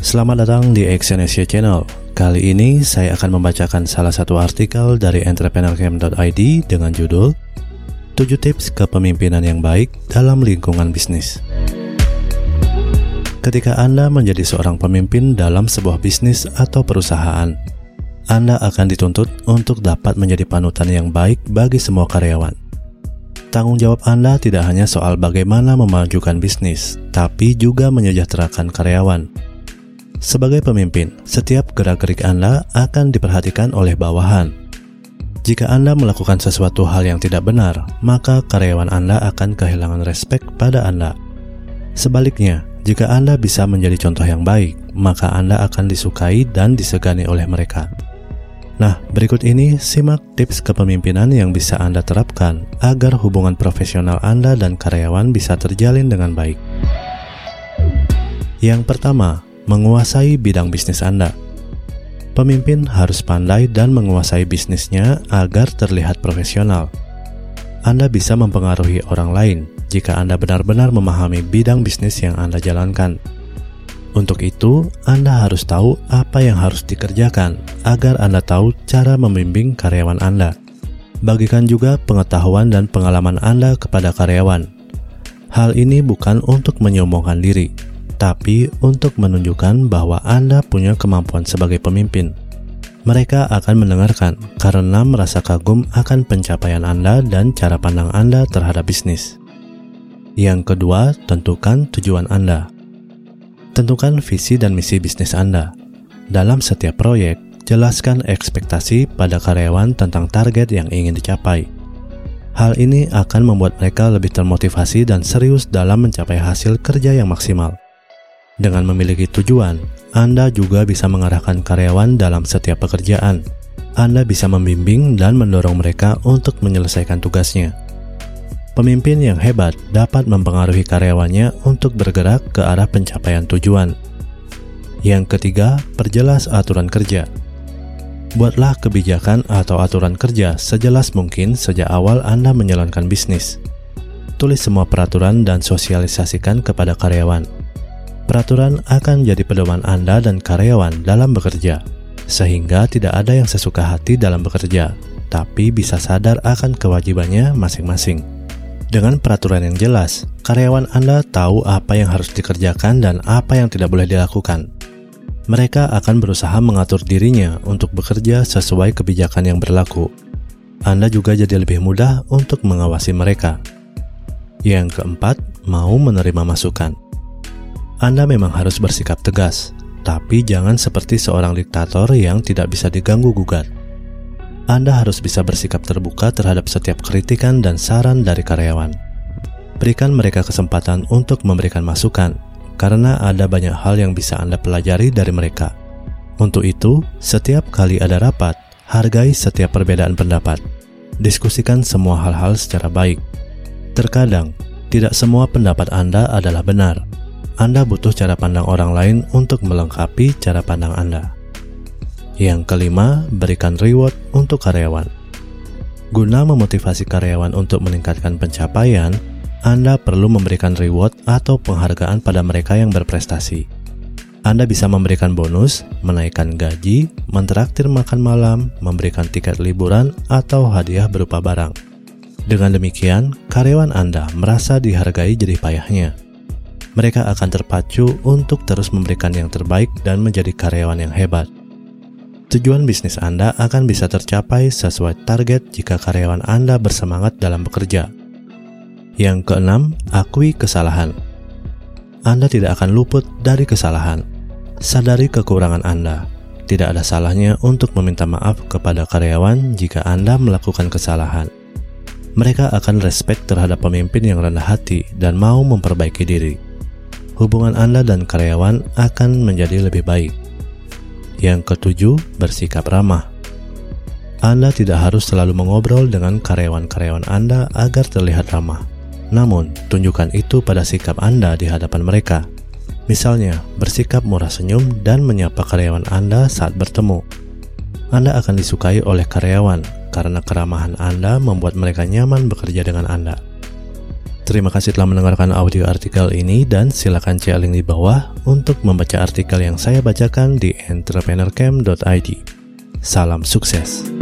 Selamat datang di Action Asia Channel. Kali ini saya akan membacakan salah satu artikel dari entrepreneurcamp.id dengan judul 7 tips kepemimpinan yang baik dalam lingkungan bisnis. Ketika Anda menjadi seorang pemimpin dalam sebuah bisnis atau perusahaan, Anda akan dituntut untuk dapat menjadi panutan yang baik bagi semua karyawan. Tanggung jawab Anda tidak hanya soal bagaimana memajukan bisnis, tapi juga menyejahterakan karyawan sebagai pemimpin, setiap gerak-gerik Anda akan diperhatikan oleh bawahan. Jika Anda melakukan sesuatu hal yang tidak benar, maka karyawan Anda akan kehilangan respek pada Anda. Sebaliknya, jika Anda bisa menjadi contoh yang baik, maka Anda akan disukai dan disegani oleh mereka. Nah, berikut ini simak tips kepemimpinan yang bisa Anda terapkan agar hubungan profesional Anda dan karyawan bisa terjalin dengan baik. Yang pertama, menguasai bidang bisnis Anda. Pemimpin harus pandai dan menguasai bisnisnya agar terlihat profesional. Anda bisa mempengaruhi orang lain jika Anda benar-benar memahami bidang bisnis yang Anda jalankan. Untuk itu, Anda harus tahu apa yang harus dikerjakan agar Anda tahu cara membimbing karyawan Anda. Bagikan juga pengetahuan dan pengalaman Anda kepada karyawan. Hal ini bukan untuk menyombongkan diri, tapi untuk menunjukkan bahwa Anda punya kemampuan sebagai pemimpin. Mereka akan mendengarkan karena merasa kagum akan pencapaian Anda dan cara pandang Anda terhadap bisnis. Yang kedua, tentukan tujuan Anda. Tentukan visi dan misi bisnis Anda. Dalam setiap proyek, jelaskan ekspektasi pada karyawan tentang target yang ingin dicapai. Hal ini akan membuat mereka lebih termotivasi dan serius dalam mencapai hasil kerja yang maksimal. Dengan memiliki tujuan, Anda juga bisa mengarahkan karyawan dalam setiap pekerjaan. Anda bisa membimbing dan mendorong mereka untuk menyelesaikan tugasnya. Pemimpin yang hebat dapat mempengaruhi karyawannya untuk bergerak ke arah pencapaian tujuan. Yang ketiga, perjelas aturan kerja. Buatlah kebijakan atau aturan kerja sejelas mungkin sejak awal Anda menjalankan bisnis. Tulis semua peraturan dan sosialisasikan kepada karyawan Peraturan akan jadi pedoman Anda dan karyawan dalam bekerja, sehingga tidak ada yang sesuka hati dalam bekerja, tapi bisa sadar akan kewajibannya masing-masing. Dengan peraturan yang jelas, karyawan Anda tahu apa yang harus dikerjakan dan apa yang tidak boleh dilakukan. Mereka akan berusaha mengatur dirinya untuk bekerja sesuai kebijakan yang berlaku. Anda juga jadi lebih mudah untuk mengawasi mereka. Yang keempat, mau menerima masukan. Anda memang harus bersikap tegas, tapi jangan seperti seorang diktator yang tidak bisa diganggu-gugat. Anda harus bisa bersikap terbuka terhadap setiap kritikan dan saran dari karyawan. Berikan mereka kesempatan untuk memberikan masukan, karena ada banyak hal yang bisa Anda pelajari dari mereka. Untuk itu, setiap kali ada rapat, hargai setiap perbedaan pendapat. Diskusikan semua hal-hal secara baik. Terkadang, tidak semua pendapat Anda adalah benar, anda butuh cara pandang orang lain untuk melengkapi cara pandang Anda. Yang kelima, berikan reward untuk karyawan. Guna memotivasi karyawan untuk meningkatkan pencapaian, Anda perlu memberikan reward atau penghargaan pada mereka yang berprestasi. Anda bisa memberikan bonus, menaikkan gaji, mentraktir makan malam, memberikan tiket liburan, atau hadiah berupa barang. Dengan demikian, karyawan Anda merasa dihargai jerih payahnya mereka akan terpacu untuk terus memberikan yang terbaik dan menjadi karyawan yang hebat. Tujuan bisnis Anda akan bisa tercapai sesuai target jika karyawan Anda bersemangat dalam bekerja. Yang keenam, akui kesalahan. Anda tidak akan luput dari kesalahan. Sadari kekurangan Anda. Tidak ada salahnya untuk meminta maaf kepada karyawan jika Anda melakukan kesalahan. Mereka akan respect terhadap pemimpin yang rendah hati dan mau memperbaiki diri hubungan Anda dan karyawan akan menjadi lebih baik. Yang ketujuh, bersikap ramah. Anda tidak harus selalu mengobrol dengan karyawan-karyawan Anda agar terlihat ramah. Namun, tunjukkan itu pada sikap Anda di hadapan mereka. Misalnya, bersikap murah senyum dan menyapa karyawan Anda saat bertemu. Anda akan disukai oleh karyawan karena keramahan Anda membuat mereka nyaman bekerja dengan Anda. Terima kasih telah mendengarkan audio artikel ini dan silakan cek link di bawah untuk membaca artikel yang saya bacakan di entrepreneurcamp.id. Salam sukses.